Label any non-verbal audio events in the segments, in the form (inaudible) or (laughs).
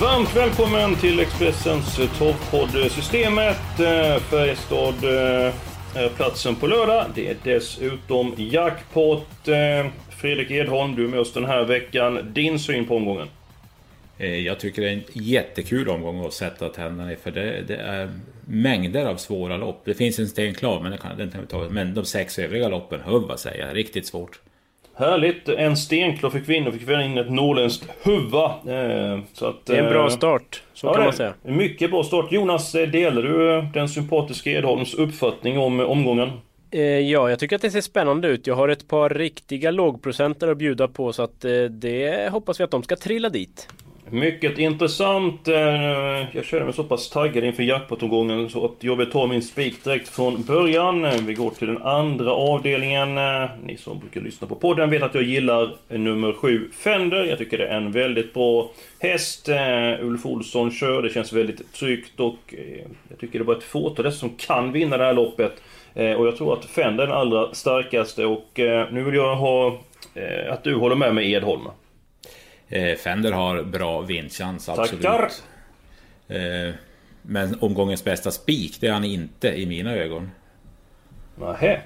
Varmt välkommen till Expressens torvpodd Systemet. Eh, Färjestad eh, är platsen på lördag. Det är dessutom jackpot. Eh, Fredrik Edholm, du är med oss den här veckan. Din syn på omgången? Jag tycker det är en jättekul omgång att sätta tänderna i för det, det är mängder av svåra lopp. Det finns en sten klar men, det kan, det kan vi ta. men de sex övriga loppen, hör vad säger jag, riktigt svårt. Härligt! En stenklar in och fick vi in ett norrländskt huva. Eh, så att, Det är en bra eh, start, så ja, kan man säga. Mycket bra start. Jonas, eh, delar du den sympatiska Edholms uppfattning om omgången? Ja, jag tycker att det ser spännande ut. Jag har ett par riktiga lågprocenter att bjuda på så att det hoppas vi att de ska trilla dit. Mycket intressant. Eh, jag känner mig så pass taggad inför jackpot-omgången så att jag vill ta min spik direkt från början. Vi går till den andra avdelningen. Eh, ni som brukar lyssna på podden vet att jag gillar nummer 7 Fender. Jag tycker det är en väldigt bra häst. Eh, Ulf Olsson kör, det känns väldigt tryggt och jag tycker det var ett fåtal som kan vinna det här loppet. Och jag tror att Fender är den allra starkaste och nu vill jag ha att du håller med mig Edholm. Eh, Fender har bra vinstchans, absolut. Tackar! Eh, Men omgångens bästa spik, det är han inte i mina ögon. Nähä.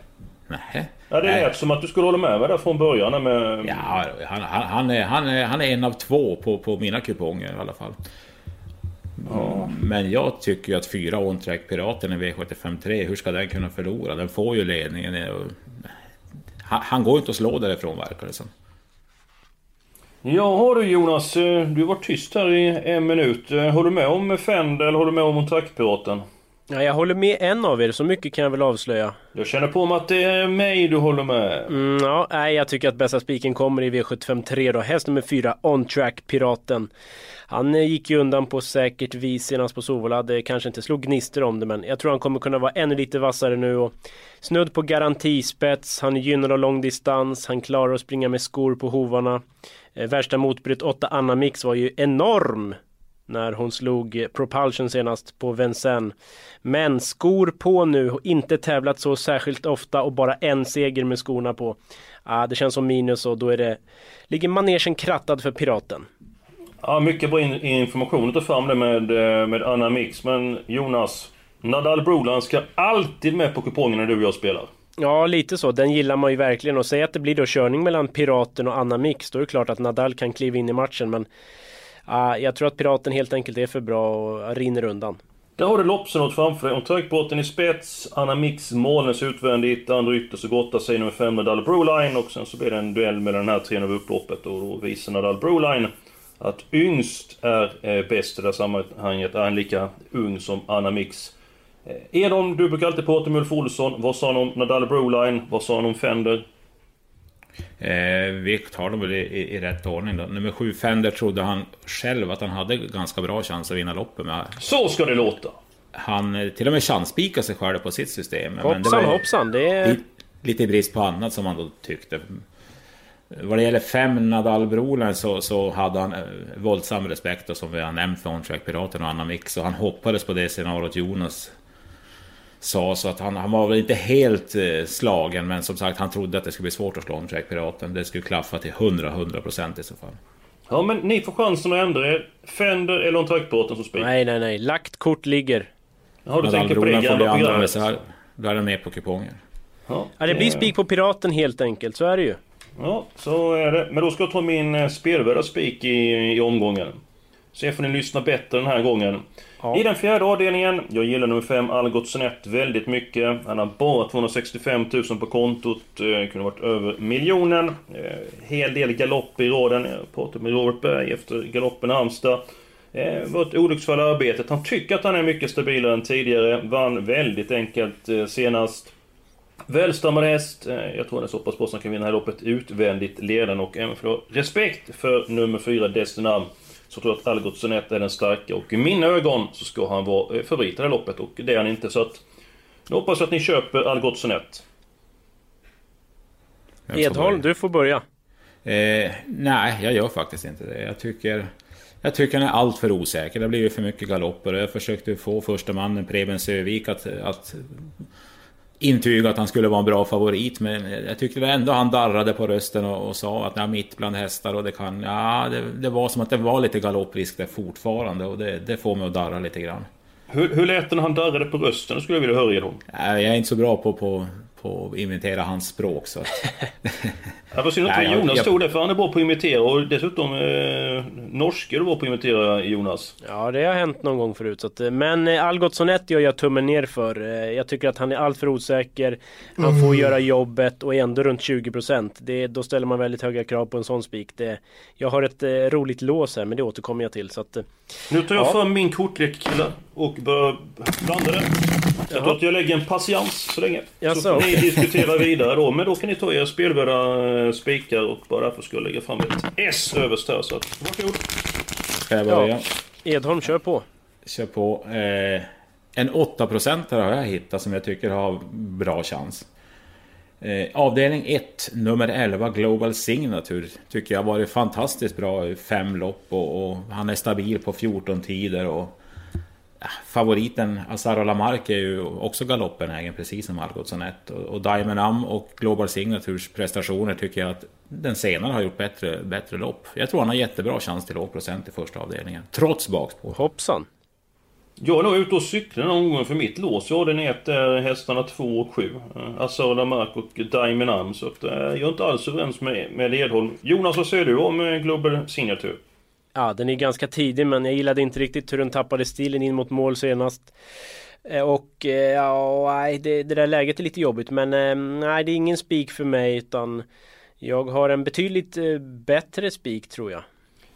Nähä. Ja, det lät som att du skulle hålla med mig där från början med... Ja, han, han, han, är, han, är, han är en av två på, på mina kuponger i alla fall. Men jag tycker ju att fyra on-track Piraten i V753, hur ska den kunna förlora? Den får ju ledningen. Han, han går ju inte att slå därifrån verkar det som. Jaha du Jonas, eh, du var tyst här i en minut. Eh, håller du med om Fendel? håller du med om Trackpiraten? Ja, jag håller med en av er, så mycket kan jag väl avslöja. Jag känner på mig att det är mig du håller med. Mm, ja, nej, jag tycker att bästa spiken kommer i V753 då. Häst nummer 4, On Track Piraten. Han eh, gick ju undan på säkert vis senast på Sovola. Det kanske inte slog gnistor om det, men jag tror han kommer kunna vara ännu lite vassare nu. Och snudd på garantispets, han är gynnad av lång distans, han klarar att springa med skor på hovarna. Eh, värsta motbryt 8 Anna Mix var ju enorm när hon slog Propulsion senast på Vincennes. Men skor på nu, inte tävlat så särskilt ofta och bara en seger med skorna på. Ah, det känns som minus och då är det... Ligger manegen krattad för Piraten. Ja, mycket bra in information att ta fram det med, eh, med Anna Mix. Men Jonas, Nadal Broland ska alltid med på kupongen när du och jag spelar. Ja, lite så. Den gillar man ju verkligen. Och säg att det blir då körning mellan Piraten och Anna Mix. Då är det klart att Nadal kan kliva in i matchen. Men Uh, jag tror att Piraten helt enkelt är för bra och rinner undan. Där har du loppsenåt framför dig. Om Turkbåten i spets, Anna Mix målens utvändigt, andra ytterst och gottar sig nummer 5 Nadal Broline. Och sen så blir det en duell med den här trean över upploppet. Och då visar Nadal Broline att yngst är eh, bäst i det här sammanhanget. Är han lika ung som Anna Mix. Eh, Edon, du brukar alltid prata med Ulf Olsson. Vad sa han om Nadal Broline? Vad sa han om Fender? Eh, vi tar dem väl i, i, i rätt ordning då. Nummer sju Fender trodde han själv att han hade ganska bra chans att vinna loppet. Men Så ska det låta! han eh, till och med chanspikade sig själv på sitt system. Men det Hoppsan var hoppsan, det är... li, lite brist på annat som han då tyckte. Vad det gäller fem Nadal Broline så, så hade han eh, våldsam respekt och som vi har nämnt för On-Track Piraten och Anna Mix. Och han hoppades på det scenariot Jonas sa. Så att han, han var väl inte helt eh, slagen. Men som sagt han trodde att det skulle bli svårt att slå On-Track Piraten. Det skulle klaffa till 100-100% i så fall. Ja men ni får chansen att ändra er. Fender eller om Trackpiraten som spik. Nej, nej, nej. Lagt kort ligger. Ja, du tänker på det gamla programmet. Då är han med på kuponger. Ja, Ja, det blir spik på Piraten helt enkelt. Så är det ju. Ja, så är det. Men då ska jag ta min eh, spelvärda spik i, i omgången. Se får ni lyssna bättre den här gången. Ja. I den fjärde avdelningen, jag gillar nummer 5 Algot Sonett väldigt mycket. Han har bara 265 000 på kontot, eh, kunde varit över miljonen. Eh, hel del galopp i raden. Jag pratade med Robert Berg efter galoppen i Halmstad. Eh, var ett olycksfall i arbetet. Han tycker att han är mycket stabilare än tidigare. Vann väldigt enkelt eh, senast. Välstammad häst. Eh, jag tror han är så pass bra som kan vinna det här loppet utvändigt ledande och även få respekt för nummer 4 Destinam. Så tror jag att Algot Sonett är den starka och i mina ögon så ska han vara eh, favorit i det här loppet och det är han inte så att... Jag hoppas att ni köper Algot Sonett. Edholm, du får börja. Eh, nej, jag gör faktiskt inte det. Jag tycker... Jag tycker han är allt för osäker. Det har blivit för mycket galopper. Jag försökte få första mannen Preben Sövik att, att intyga att han skulle vara en bra favorit. Men jag tyckte ändå han darrade på rösten och, och sa att ja, mitt bland hästar och det kan... Ja, det, det var som att det var lite galopprisk där fortfarande och det, det får mig att darra lite grann. Hur, hur lät det när han darrade på rösten? Det skulle jag vilja höra Edholm. Jag är inte så bra på, på på att imitera hans språk. Så att... (laughs) ja, vad synd att Jonas jag, jag... stod där, för han är bra på att imitera och dessutom eh, norsk är du bra på att imitera Jonas. Ja, det har hänt någon gång förut. Så att, eh, men eh, Algot Sonett gör jag tummen ner för. Eh, jag tycker att han är alltför osäker. Han mm. får göra jobbet och är ändå runt 20%. då ställer man väldigt höga krav på en sån spik. Det, jag har ett eh, roligt lås här, men det återkommer jag till. Så att, nu tar jag ja. fram min kortlek killar och börjar blanda den. Jag tror att jag lägger en patiens så länge. Ja, så, så ni diskutera vidare då. Men då kan ni ta era spelvärda eh, spikar och bara därför ska jag lägga fram ett S överst här. Så att, varsågod. Ska jag börja? Ja. Edholm, kör på. Kör på. Eh, en 8% har jag hittat som jag tycker har bra chans. Eh, avdelning 1, nummer 11, Global Signature, tycker jag har varit fantastiskt bra i fem lopp och, och, han är stabil på 14 tider. Och, ja, favoriten Azaro Lamarck är ju också galoppenägen precis som Algotsson 1. Och, och Diamond Am och Global Signatures prestationer tycker jag att den senare har gjort bättre, bättre lopp. Jag tror han har jättebra chans till låg procent i första avdelningen, trots bakspår. Hoppsan! Jag är nog ute och cyklar någon gång för mitt lås. Ja, den heter eh, hästarna 2 och 7. Eh, Asala Mark och Diamond Am. Så att, eh, jag är inte alls överens med, med Edholm. Jonas, vad säger du om Global Signature? Ja, den är ganska tidig men jag gillade inte riktigt hur den tappade stilen in mot mål senast. Och ja, nej, det, det där läget är lite jobbigt men nej, det är ingen spik för mig utan jag har en betydligt bättre spik tror jag.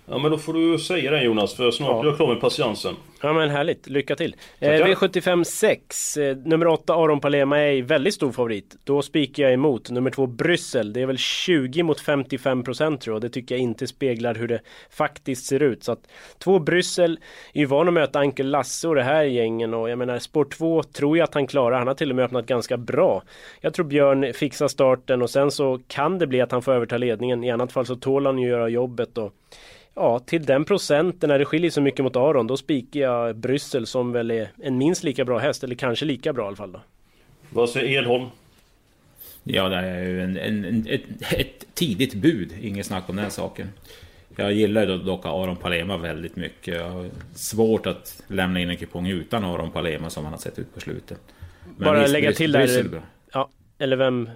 Ja men då får du säga det Jonas, för snart ja. är jag klar med patiensen. Ja men härligt, lycka till! Eh, V75 6, eh, nummer 8 Aron Palema är väldigt stor favorit. Då spikar jag emot. Nummer 2 Bryssel, det är väl 20 mot 55 procent tror jag. Det tycker jag inte speglar hur det faktiskt ser ut. Så att 2 Bryssel är ju van att möta Ankel Lasse och det här gängen och jag menar spår 2 tror jag att han klarar. Han har till och med öppnat ganska bra. Jag tror Björn fixar starten och sen så kan det bli att han får överta ledningen. I annat fall så tål han ju göra jobbet och Ja, till den procenten när det skiljer så mycket mot Aron, då spikar jag Bryssel som väl är en minst lika bra häst, eller kanske lika bra i alla fall då. Vad säger Edholm? Ja, det är ju en, en, ett, ett, tidigt bud, inget snack om den saken. Jag gillar ju dock Aron Palema väldigt mycket. Jag har svårt att lämna in en kupong utan Aron Palema som han har sett ut på slutet. Men Bara visst, lägga till där... Ja, eller vem...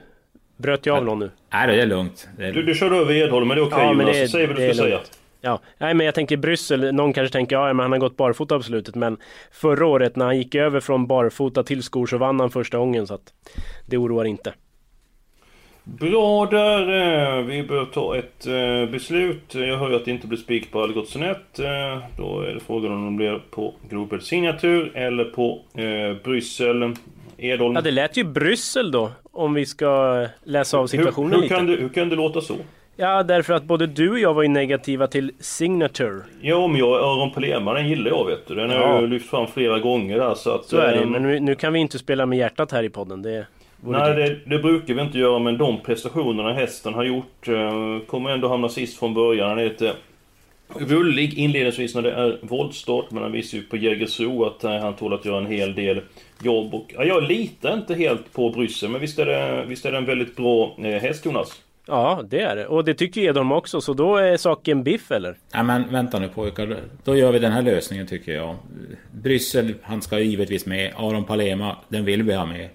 Bröt jag av någon nu? Nej, det är lugnt. Det är... Du, du kör över Edholm, men det är okej okay, ja, Jonas. Säg vad du ska säga. Ja, nej men jag tänker Bryssel, någon kanske tänker ja men han har gått barfota på slutet men förra året när han gick över från barfota till skor så vann han första gången så att det oroar inte. Bra där! Eh, vi bör ta ett eh, beslut. Jag hör ju att det inte blir spik på Algotssonet. Eh, då är det frågan om det blir på Global Signatur eller på Bryssel. Edholm. Ja det lät ju Bryssel då, om vi ska läsa av situationen hur, hur lite. Kan det, hur kan det låta så? Ja, därför att både du och jag var ju negativa till Signature. Ja, men jag, Öron Palema, den gillar jag vet du. Den har jag lyft fram flera gånger där så att... Så är det, ähm, men nu, nu, kan vi inte spela med hjärtat här i podden. Det Nej, det, det, brukar vi inte göra, men de prestationerna hästen har gjort äh, kommer ändå hamna sist från början. Han är lite rullig inledningsvis när det är voltstart, men han visar ju på Jägersro att äh, han tål att göra en hel del jobb. Och, ja, jag litar inte helt på Bryssel, men visst är det, visst är det en väldigt bra äh, häst, Jonas? Ja, det är det. Och det tycker Edholm också, så då är saken biff eller? Ja men vänta nu pojkar. Då gör vi den här lösningen tycker jag. Bryssel, han ska givetvis med. Aron Palema, den vill vi ha med.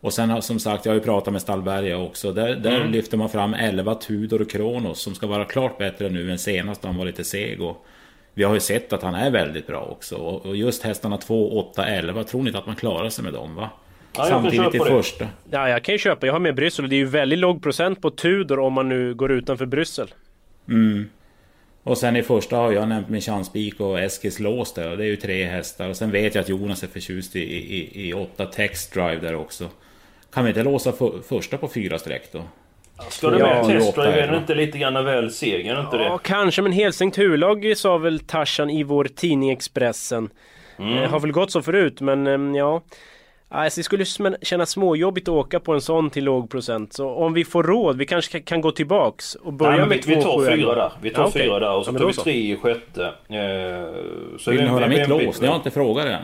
Och sen som sagt, jag har ju pratat med Stallberga också. Där, där mm. lyfter man fram 11 Tudor och Kronos som ska vara klart bättre nu än senast han var lite seg. Och vi har ju sett att han är väldigt bra också. Och just hästarna 2, 8, 11, tror ni inte att man klarar sig med dem va? Ja, Samtidigt i första. Ja, jag kan ju köpa. Jag har med Bryssel och det är ju väldigt låg procent på Tudor om man nu går utanför Bryssel. Mm. Och sen i första har jag nämnt min chanspik och Eskils lås där. Och det är ju tre hästar. Och sen vet jag att Jonas är förtjust i, i, i åtta text drive där också. Kan vi inte låsa för, första på fyra streck då? Ska du med testdrive? Är det inte lite grann väl seger? Är det inte Ja, det? kanske, men helstängt huvudlag sa väl Tarzan i vår tidning Expressen. Mm. Eh, har väl gått så förut, men eh, ja. Alltså, det skulle kännas småjobbigt att åka på en sån till låg procent. Så om vi får råd, vi kanske kan gå tillbaks och börja Nej, med vi, vi två, tar sju, fyra där. Vi tar Ja, fyra där och så Ja, tar vi så. tre i sjätte. Eh, så Vill ni höra mitt lås? Ni har inte frågat än.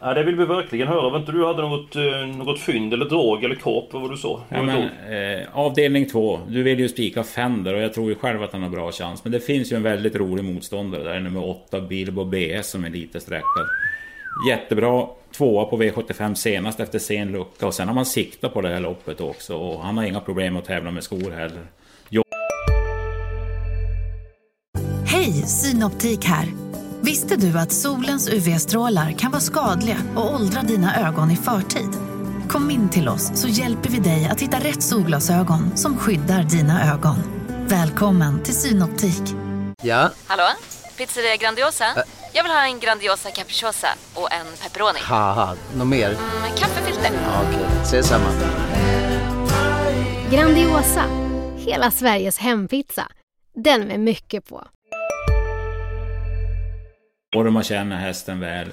Ja, det vill vi verkligen höra. Var inte du hade något, eh, något fynd eller drag eller kap? Vad var du sa? Ja, men, eh, avdelning två. Du vill ju spika Fender och jag tror ju själv att han har bra chans. Men det finns ju en väldigt rolig motståndare där. Nummer åtta Bilbo BS som är lite sträckad. Jättebra tvåa på V75 senast efter sen lucka. Och sen har man siktat på det här loppet också. Och han har inga problem att tävla med skor heller. Hej, Synoptik här. Visste du att solens UV-strålar kan vara skadliga och åldra dina ögon i förtid? Kom in till oss så hjälper vi dig att hitta rätt solglasögon som skyddar dina ögon. Välkommen till Synoptik. Ja, Hallå? Pizzeria Grandiosa? Jag vill ha en Grandiosa capriciosa och en pepperoni. haha, något mer? Med kaffefilter. Ja, Okej, ses samma. Grandiosa, hela Sveriges hempizza. Den med mycket på. Och man känner hästen väl.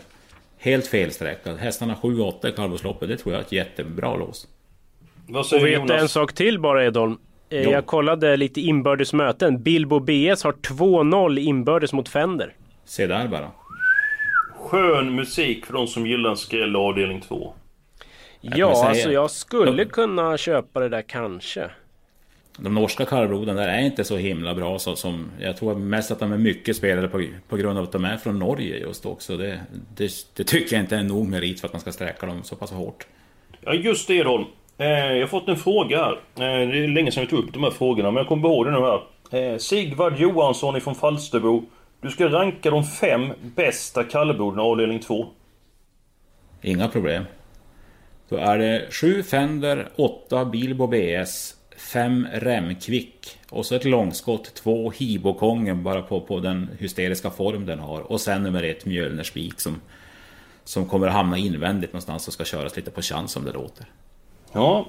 Helt felsträckad. Hästarna 7-8 i kallblodsloppet. Det tror jag är ett jättebra lås. Vad Och säger vet du en Jonas? sak till bara Edholm? Eh, Jo. Jag kollade lite inbördes möten. Bilbo BS har 2-0 inbördes mot Fender. Se där bara. Skön musik för de som gillar skräll avdelning 2. kan Ja, säga- alltså jag skulle De- kunna köpa det där kanske. De norska kallbloden där är inte så himla bra så, som... Jag tror mest att de är mycket spelade på, på grund av att de är från Norge just också. Det, det, det tycker jag inte är nog merit för att man ska sträcka dem så pass hårt. Ja, just det Edholm. Eh, jag har fått en fråga här. Eh, det är länge sedan vi tog upp de här frågorna, men jag kommer ihåg det nu här. Eh, Sigvard Johansson ifrån Falsterbo. Du ska ranka de fem bästa kallbloden i avdelning 2. Inga problem. Då är det 7 Fender, 8 Bilbo BS, 5 Remkvick och så ett långskott, 2 Hibokongen bara på, på den hysteriska form den har. Och sen nummer ett Mjölnerspik som, som kommer att hamna invändigt någonstans och ska köras lite på chans som det låter. Ja.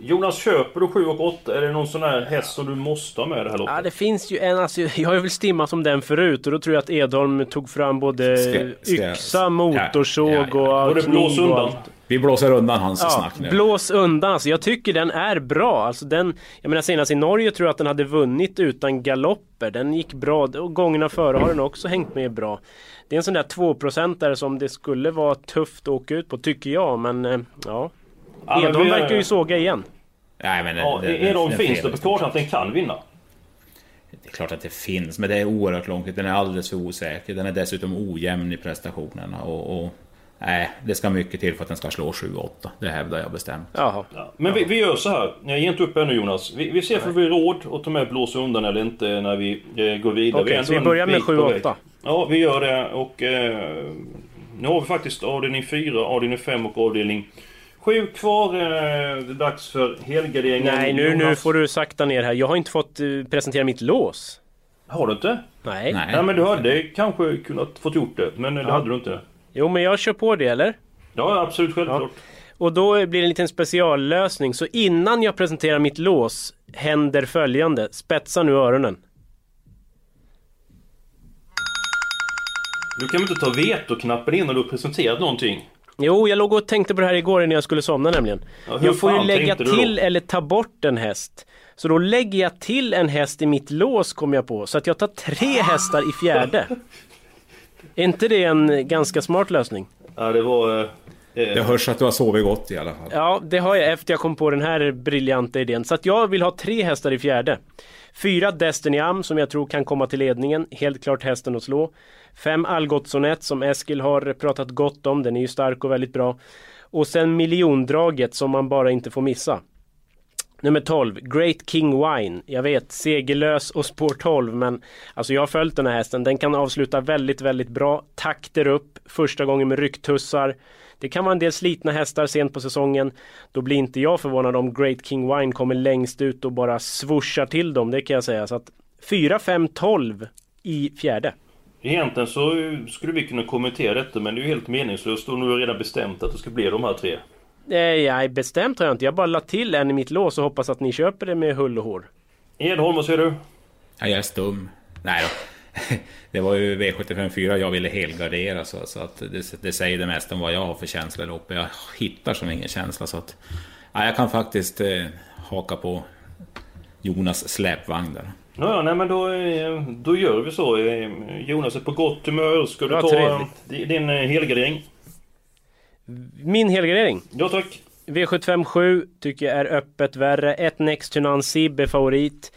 Jonas, köper du 7 och 8? Är det någon sån här häst som du måste ha med det här loppet? Ja, det finns ju en, alltså, jag har väl stimmat om den förut och då tror jag att Edholm tog fram både Ska- ska- yxa, motorsåg Ja, ja, ja. och Och det blåser undan. Vi blåser undan hans Ja, snack nu. blås undan alltså. Jag tycker den är bra. Alltså den, jag menar senast i Norge tror jag att den hade vunnit utan galopper. Den gick bra och gångerna före har den också hängt med bra. Det är en sån där 2% som det skulle vara tufft att åka ut på tycker jag men eh, ja. Ja, men Edholm vi- verkar ju såga igen. Nej, men det, Ja, det, är de det finns fel. det på kartan att den kan vinna? Det är klart att det finns, men det är oerhört långt. Den är alldeles för osäker. Den är dessutom ojämn i prestationerna. Och, och, nej, det ska mycket till för att den ska slå 7-8. Det hävdar jag bestämt. Jaha. Ja. Men vi, vi gör så här. Jag ger inte upp ännu Jonas. Vi, vi ser för vi har råd att ta med blåsa undan eller inte när vi eh, går vidare. Okej, är så vi börjar med bit på 7-8. väg. Ja, vi gör det och... Eh, nu har vi faktiskt avdelning 4, avdelning 5 och avdelning 7 kvar. Eh, det är dags för helgarderingen. Nej nu, nu får du sakta ner här. Jag har inte fått eh, presentera mitt lås. Har du inte? Nej. Nej. Nej, men du hade kanske kunnat fått gjort det. Men det Ja. hade du inte. Jo men jag kör på det eller? Ja, absolut självklart. Och då blir det en liten speciallösning. Så innan jag presenterar mitt lås händer följande. Spetsa nu öronen. Du kan väl inte ta vetoknappen innan du har presenterat någonting? Jo, jag låg och tänkte på det här igår när jag skulle somna nämligen. Ja, jag får ju lägga till eller ta bort en häst. Så då lägger jag till en häst i mitt lås kom jag på. Så att jag tar tre hästar i fjärde. Är inte det en ganska smart lösning? Ja, det var... Eh, Det hörs att du har sovit gott i alla fall. Ja, det har jag efter jag kom på den här briljanta idén. Så att jag vill ha tre hästar i fjärde. Fyra Destiny Am som jag tror kan komma till ledningen. Helt klart hästen att slå. Fem Algotssonet som Eskil har pratat gott om. Den är ju stark och väldigt bra. Och sen miljondraget som man bara inte får missa. Nummer 12, Great King Wine. Jag vet, segerlös och spår 12 men alltså jag har följt den här hästen. Den kan avsluta väldigt, väldigt bra. Takter upp, första gången med rycktussar. Det kan vara en del slitna hästar sent på säsongen. Då blir inte jag förvånad om Great King Wine kommer längst ut och bara swooshar till dem, det kan jag säga. Så att 4, 5, 12 i fjärde. Egentligen så skulle vi kunna kommentera detta men det är ju helt meningslöst och nu har redan bestämt att det ska bli de här tre. Nej, nej, bestämt har jag inte. Jag bara lagt till en i mitt lås och hoppas att ni köper det med hull och hår. Edholm, vad säger du? Ja, jag är stum. Nej då. (laughs) Det var ju V75 4 jag ville helgardera så, så att det, det säger det mesta om vad jag har för känsla där uppe. Jag hittar som ingen känsla så att... Ja, jag kan faktiskt eh, haka på Jonas släpvagn där. Ja, nej men då, eh, då gör vi så. Eh, Jonas är på gott humör. Ska du Ja, ta trevligt. din eh, helgardering? Min helgardering? Ja tack. V75 7 tycker jag är öppet värre. Ett Next to None Sib är favorit.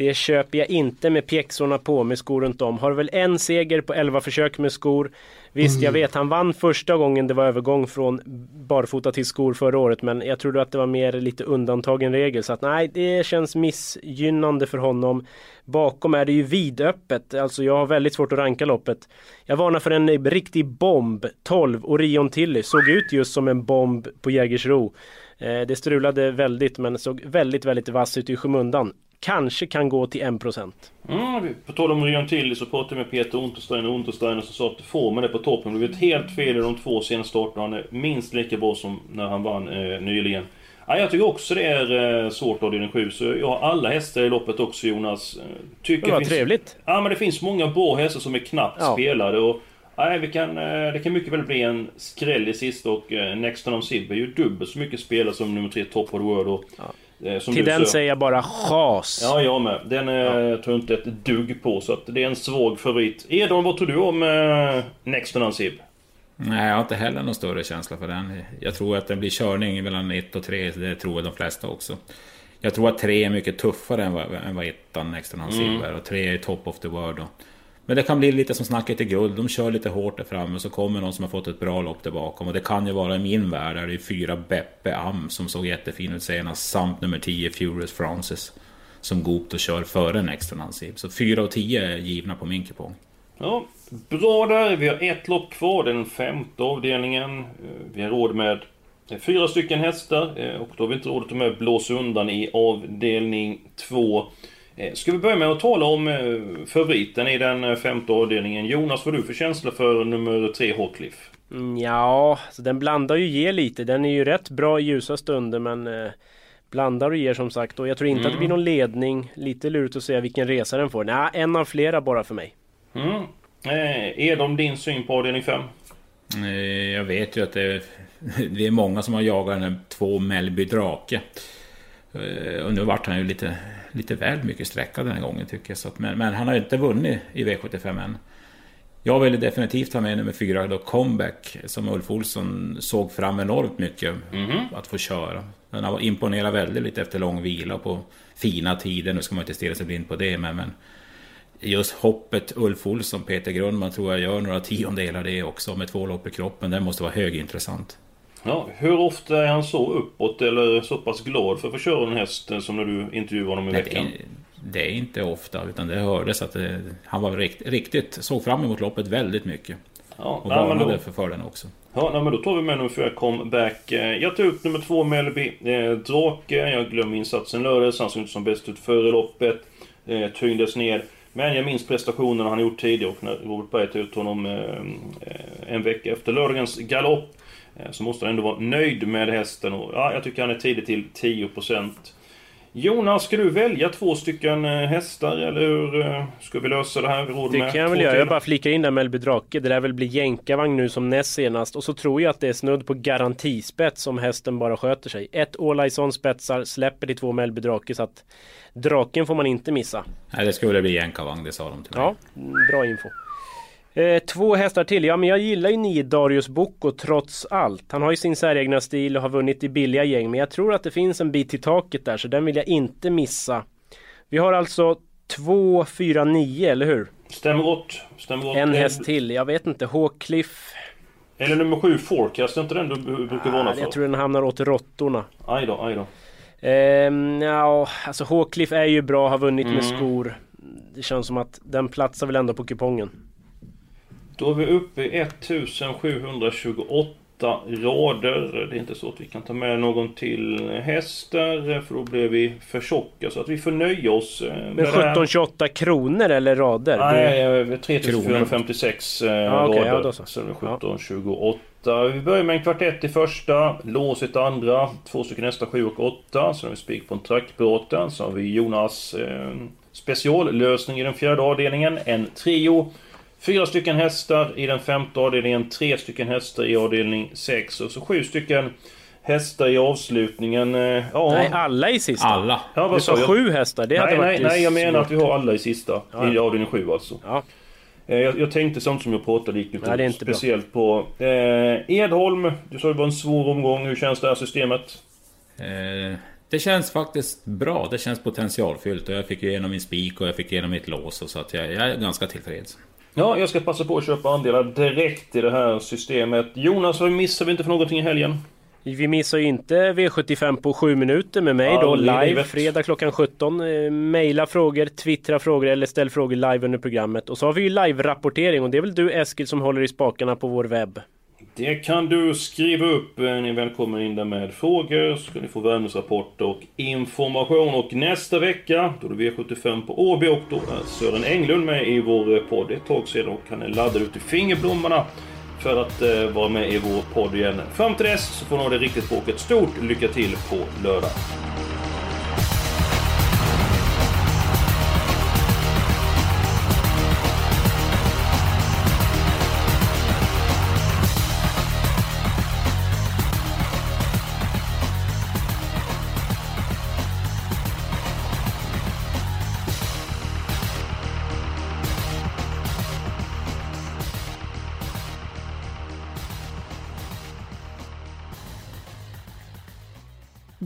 Det köper jag inte med pjäxorna på med skor runt om. Har väl en seger på 11 försök med skor. Visst, jag vet han vann första gången det var övergång från barfota till skor förra året. Men jag trodde att det var mer lite undantagen regel. Så att nej, det känns missgynnande för honom. Bakom är det ju vidöppet. Alltså jag har väldigt svårt att ranka loppet. Jag varnar för en riktig bomb. 12 Orion Tilly. Såg ut just som en bomb på Jägersro. Eh, det strulade väldigt men såg väldigt, väldigt vass ut i skymundan. Kanske kan gå till 1%. Mm, på tal om Ryan Tilly så pratade jag med Peter Untersteiner och Untersteiner som sa att formen är på toppen. Det blev ett helt fel i de två senaste starterna. Han är minst lika bra som när han vann eh, nyligen. Ja, jag tycker också det är eh, svårt avdelning 7 så jag har alla hästar i loppet också Jonas. Eh, Tycker Det var finns- trevligt. Ja men det finns många bra hästar som är knappt Ja. spelade och... Nej, vi kan, eh, det kan mycket väl bli en skräll i sista och eh, Next on Sib är ju dubbelt så mycket spelare som nummer 3 Top of the World och... eh, som Till du den säger jag bara chas. Ja, jag med. Den eh, tror jag inte ett dugg på, så att det är en svag favorit. Edon, vad tror du om eh, Next on Sib? Nej, jag har inte heller någon större känsla för den. Jag tror att det blir körning mellan 1 och 3, det tror jag de flesta också. Jag tror att 3 är mycket tuffare än vad, än vad ettan extra han Mm. mm. och 3 är top of the world. Och. Men det kan bli lite som snacket i guld, de kör lite hårt där framme och så kommer någon som har fått ett bra lopp där bakom. Och det kan ju vara i min värld, där det är fyra Beppe Am som såg jättefin ut senast, samt nummer 10 Furious Francis. Som Goop och kör före Next Nancy. Så 4 och 10 är givna på min kupong. Ja, bra där. Vi har ett lopp kvar, den femte avdelningen. Vi har råd med fyra stycken hästar eh, och då har vi inte råd att ta med blåsa undan i avdelning två. Eh, Ska vi börja med att tala om eh, favoriten i den eh, femte avdelningen? Jonas, vad du för känsla för nummer tre Hawcliffe? Mm, Ja, så den blandar ju ger lite. Den är ju rätt bra i ljusa stunder men blandar och ger som sagt. Och jag tror inte att det Mm. blir någon ledning. Lite lurigt att säga vilken resa den får. Nej, en av flera bara för mig. Mm. Eh, är de din syn på avdelning fem? Eh, Jag vet ju att det är, (laughs) det är många som har jagat den här två Mellby Drake. Eh, Och nu vart han ju lite, lite väl mycket sträckad den här gången tycker jag. Så att, men, men han har inte vunnit i V75 än. Jag ville definitivt ha med nummer fyra då Comeback som Ulf Olsson såg fram enormt mycket att få köra. Den har imponerat väldigt lite efter lång vila på fina tider. Nu ska man inte stirra sig blind på det men, men just hoppet Ulf Olsson, Peter Grundman tror jag gör några tiondelar det också med två lopp i kroppen. Det måste vara högintressant. Ja, hur ofta är han så uppåt eller så pass glad för att få köra en häst eh, som när du intervjuade honom i Nej, det, veckan? är, det är inte ofta, utan det hördes att det, han var rikt, riktigt, såg fram emot loppet väldigt mycket. Ja, och nej, varnade då- för, den också. Ja, nej, men då tar vi med nummer fyra comeback. Eh, Jag tar ut nummer två Mellby eh, Drake. Jag glömde insatsen lördags. Han såg inte som bäst ut före loppet. Eh, tyngdes ner. Men jag minns prestationerna han gjort tidigare och när Robert Berg tog ut honom eh, eh, en vecka efter lördagens galopp. Eh, så måste han ändå vara nöjd med hästen. Och, ja, jag tycker han är tidig till 10%. Jonas, ska du välja två stycken eh, hästar eller hur eh, ska vi lösa det här? Vi råd Det med kan jag väl göra. Jag bara flikar in där Mellby Drake. Det där väl blir jänkarvagn nu som näst senast. Och så tror jag att det är snudd på garantispets om hästen bara sköter sig. Ett All Eyes On spetsar, släpper till två Mellby Drake så att draken får man inte missa. Nej, det skulle bli jänkarvagn, det sa de till mig. Ja, bra info. Eh, två hästar till. Ja, men jag gillar ju nio Darius Bocco trots allt. Han har ju sin säregna stil och har vunnit i billiga gäng. Men jag tror att det finns en bit till taket där, så den vill jag inte missa. Vi har alltså två, fyra, nio, eller hur? Stämmer gott. Stämmer gott. En häst till. Jag vet inte. Håkliff. Eller nummer sju Forecast, är inte den du brukar varna för? jag tror den hamnar åt råttorna. Aj då, aj då. Ehm, ja, alltså Håkliff är ju bra, har vunnit med Mm. skor. Det känns som att den platsar väl ändå på kupongen. Då är vi uppe i 1728 åtta rader. Det är inte så att vi kan ta med någon till häst där, för då blir vi för tjocka. Så att vi får nöja oss eh, Men med här. 1728 kronor eller rader? Nej, Det- eh, 3456 eh, Ja, okej, rader. ja, då så. Sen är det 1728. Vi börjar med en kvartett i första, låset andra, två stycken hästar 7 och 8. Sen har vi spik på en trackbråten. Så har vi Jonas eh, speciallösning i den fjärde avdelningen. En trio. Fyra stycken hästar i den femte avdelningen, tre stycken hästar i avdelning 6 och så sju stycken hästar i avslutningen. eh, Ja. Nej, alla i sista. Alla. Ja, vad du sa jag? sju hästar. Det nej, nej, nej, jag menar att vi har alla i sista. Ja. I avdelning 7 alltså. Ja. Eh, Jag, jag tänkte sånt som jag pratade inte, Nej, det är inte bra. speciellt på. Eh, Edholm, du sa det var en svår omgång. Hur känns det här systemet? Eh, det känns faktiskt bra. Det känns potentialfyllt. Och jag fick igenom min spik och jag fick igenom mitt lås. och Så att jag, jag är ganska tillfreds. Ja, jag ska passa på att köpa andelar direkt i det här systemet. Jonas, vad missar vi inte för någonting i helgen? Vi missar ju inte V75 på 7 minuter med mig då Aldrig i live livet. fredag klockan 17. Eh, Maila frågor, twittra frågor eller ställ frågor live under programmet. Och så har vi ju live-rapportering och det är väl du Eskil som håller i spakarna på vår webb. Det kan du skriva upp. Eh, ni är välkomna in där med frågor. Så ska ni få värmningsrapporter och information. Och nästa vecka, då är det V75 på Åby och då är Sören Englund med i vår eh, podd. Det är ett tag sedan och han är laddad ut i fingerblommorna för att eh, vara med i vår podd igen. Fram till dess så får ni ha det riktigt bråket. Stort lycka till på lördag.